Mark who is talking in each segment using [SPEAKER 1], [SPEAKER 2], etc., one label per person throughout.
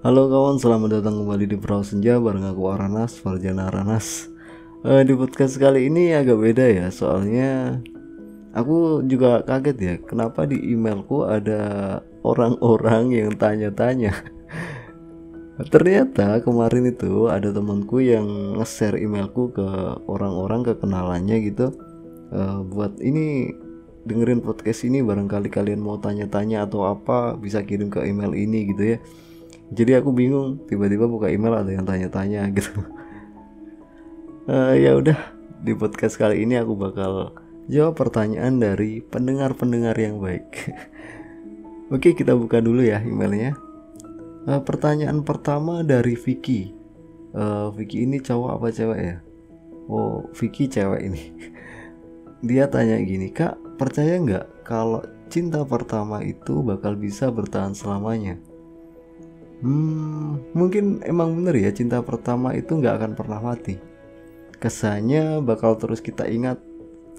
[SPEAKER 1] Halo kawan, selamat datang kembali di Perahu Senja bareng aku Aranas, Farjana Aranas. Eh, di podcast kali ini agak beda ya, soalnya aku juga kaget ya, kenapa di emailku ada orang-orang yang tanya-tanya. Ternyata kemarin itu ada temanku yang nge-share emailku ke orang-orang kekenalannya gitu. Eh, buat ini dengerin podcast ini barangkali kalian mau tanya-tanya atau apa bisa kirim ke email ini gitu ya jadi aku bingung tiba-tiba buka email ada yang tanya-tanya gitu. Uh, ya udah di podcast kali ini aku bakal jawab pertanyaan dari pendengar-pendengar yang baik. Oke kita buka dulu ya emailnya. Uh, pertanyaan pertama dari Vicky. Uh, Vicky ini cowok apa cewek ya? Oh Vicky cewek ini. Dia tanya gini kak percaya nggak kalau cinta pertama itu bakal bisa bertahan selamanya Hmm, mungkin emang bener ya cinta pertama itu nggak akan pernah mati. Kesannya bakal terus kita ingat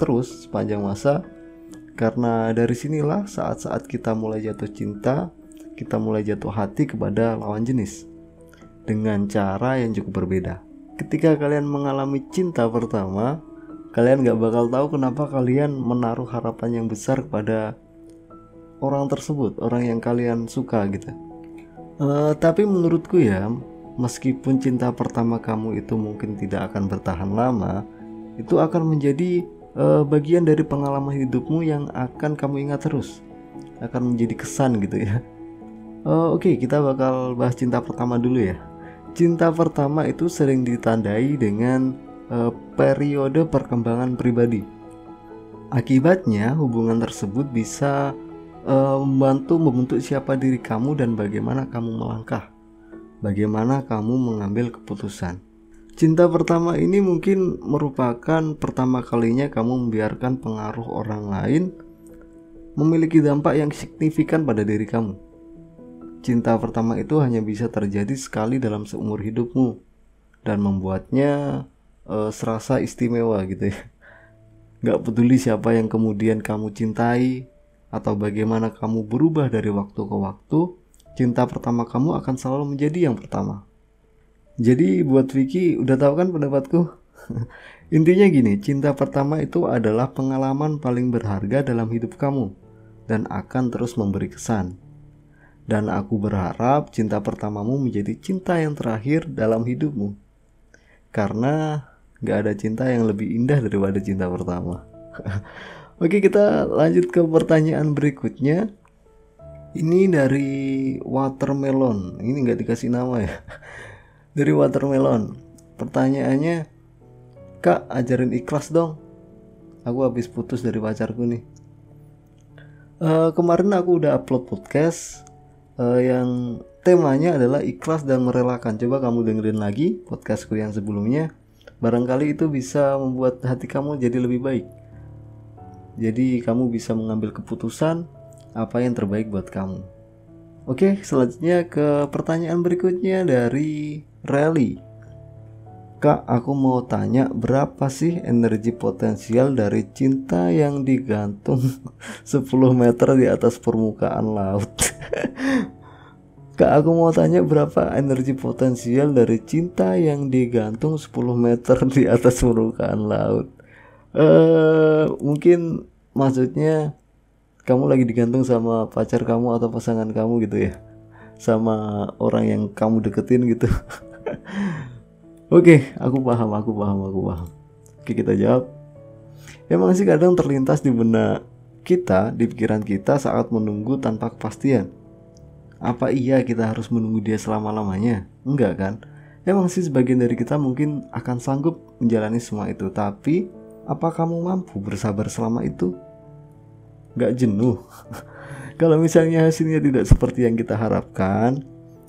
[SPEAKER 1] terus sepanjang masa karena dari sinilah saat-saat kita mulai jatuh cinta, kita mulai jatuh hati kepada lawan jenis dengan cara yang cukup berbeda. Ketika kalian mengalami cinta pertama, kalian nggak bakal tahu kenapa kalian menaruh harapan yang besar kepada orang tersebut, orang yang kalian suka gitu Uh, tapi menurutku ya, meskipun cinta pertama kamu itu mungkin tidak akan bertahan lama, itu akan menjadi uh, bagian dari pengalaman hidupmu yang akan kamu ingat terus, akan menjadi kesan gitu ya. Uh, Oke, okay, kita bakal bahas cinta pertama dulu ya. Cinta pertama itu sering ditandai dengan uh, periode perkembangan pribadi. Akibatnya, hubungan tersebut bisa uh, membantu membentuk siapa diri kamu dan bagaimana kamu melangkah, bagaimana kamu mengambil keputusan. Cinta pertama ini mungkin merupakan pertama kalinya kamu membiarkan pengaruh orang lain memiliki dampak yang signifikan pada diri kamu. Cinta pertama itu hanya bisa terjadi sekali dalam seumur hidupmu dan membuatnya uh, serasa istimewa gitu ya. Gak peduli siapa yang kemudian kamu cintai, atau bagaimana kamu berubah dari waktu ke waktu, cinta pertama kamu akan selalu menjadi yang pertama. Jadi buat Vicky, udah tahu kan pendapatku? Intinya gini, cinta pertama itu adalah pengalaman paling berharga dalam hidup kamu dan akan terus memberi kesan. Dan aku berharap cinta pertamamu menjadi cinta yang terakhir dalam hidupmu. Karena gak ada cinta yang lebih indah daripada cinta pertama. Oke kita lanjut ke pertanyaan berikutnya. Ini dari watermelon. Ini nggak dikasih nama ya. Dari watermelon. Pertanyaannya Kak ajarin ikhlas dong. Aku habis putus dari pacarku nih. Uh, Kemarin aku udah upload podcast uh, Yang temanya adalah ikhlas dan merelakan. Coba kamu dengerin lagi podcastku yang sebelumnya. Barangkali itu bisa membuat hati kamu jadi lebih baik jadi kamu bisa mengambil keputusan apa yang terbaik buat kamu. Oke, selanjutnya ke pertanyaan berikutnya dari Rally. Kak, aku mau tanya berapa sih energi potensial dari cinta yang digantung 10 meter di atas permukaan laut? Kak, aku mau tanya berapa energi potensial dari cinta yang digantung 10 meter di atas permukaan laut? uh, mungkin maksudnya kamu lagi digantung sama pacar kamu atau pasangan kamu gitu ya? Sama orang yang kamu deketin gitu. Oke aku paham aku paham aku paham. Oke kita jawab. Emang sih kadang terlintas di benak kita di pikiran kita saat menunggu tanpa kepastian. Apa iya kita harus menunggu dia selama-lamanya? Enggak kan? Emang sih sebagian dari kita mungkin akan sanggup menjalani semua itu. Tapi apa kamu mampu bersabar selama itu? Gak jenuh? Kalau misalnya hasilnya tidak seperti yang kita harapkan,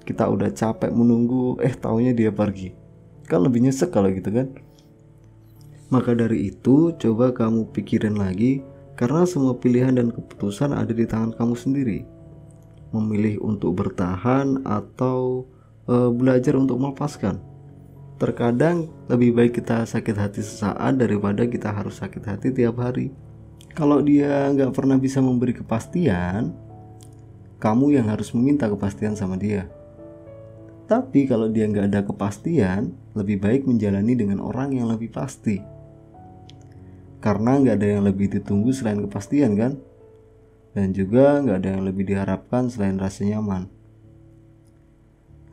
[SPEAKER 1] kita udah capek menunggu, eh taunya dia pergi. Kan lebih nyesek kalau gitu kan? Maka dari itu, coba kamu pikirin lagi, karena semua pilihan dan keputusan ada di tangan kamu sendiri. Memilih untuk bertahan atau e, belajar untuk melepaskan Terkadang lebih baik kita sakit hati sesaat daripada kita harus sakit hati tiap hari. Kalau dia nggak pernah bisa memberi kepastian, kamu yang harus meminta kepastian sama dia. Tapi kalau dia nggak ada kepastian, lebih baik menjalani dengan orang yang lebih pasti. Karena nggak ada yang lebih ditunggu selain kepastian kan? Dan juga nggak ada yang lebih diharapkan selain rasa nyaman.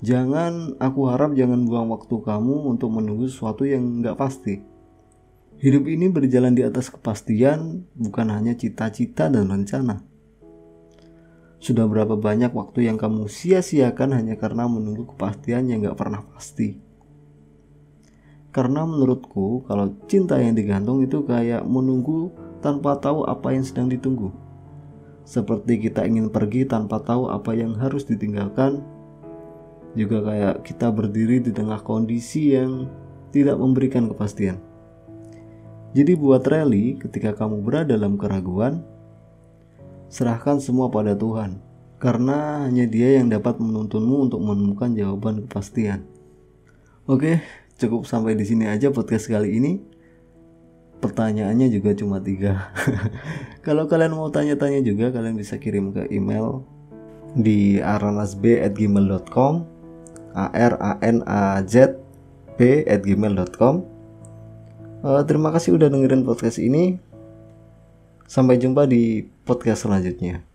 [SPEAKER 1] Jangan, aku harap jangan buang waktu kamu untuk menunggu sesuatu yang nggak pasti. Hidup ini berjalan di atas kepastian, bukan hanya cita-cita dan rencana. Sudah berapa banyak waktu yang kamu sia-siakan hanya karena menunggu kepastian yang gak pernah pasti? Karena menurutku kalau cinta yang digantung itu kayak menunggu tanpa tahu apa yang sedang ditunggu. Seperti kita ingin pergi tanpa tahu apa yang harus ditinggalkan. Juga kayak kita berdiri di tengah kondisi yang tidak memberikan kepastian. Jadi buat rally ketika kamu berada dalam keraguan, serahkan semua pada Tuhan, karena hanya Dia yang dapat menuntunmu untuk menemukan jawaban kepastian. Oke, cukup sampai di sini aja podcast kali ini. Pertanyaannya juga cuma tiga. Kalau kalian mau tanya-tanya juga, kalian bisa kirim ke email di aranasb@gmail.com, a r a n a z b gmail.com. Uh, terima kasih udah dengerin podcast ini. Sampai jumpa di podcast selanjutnya.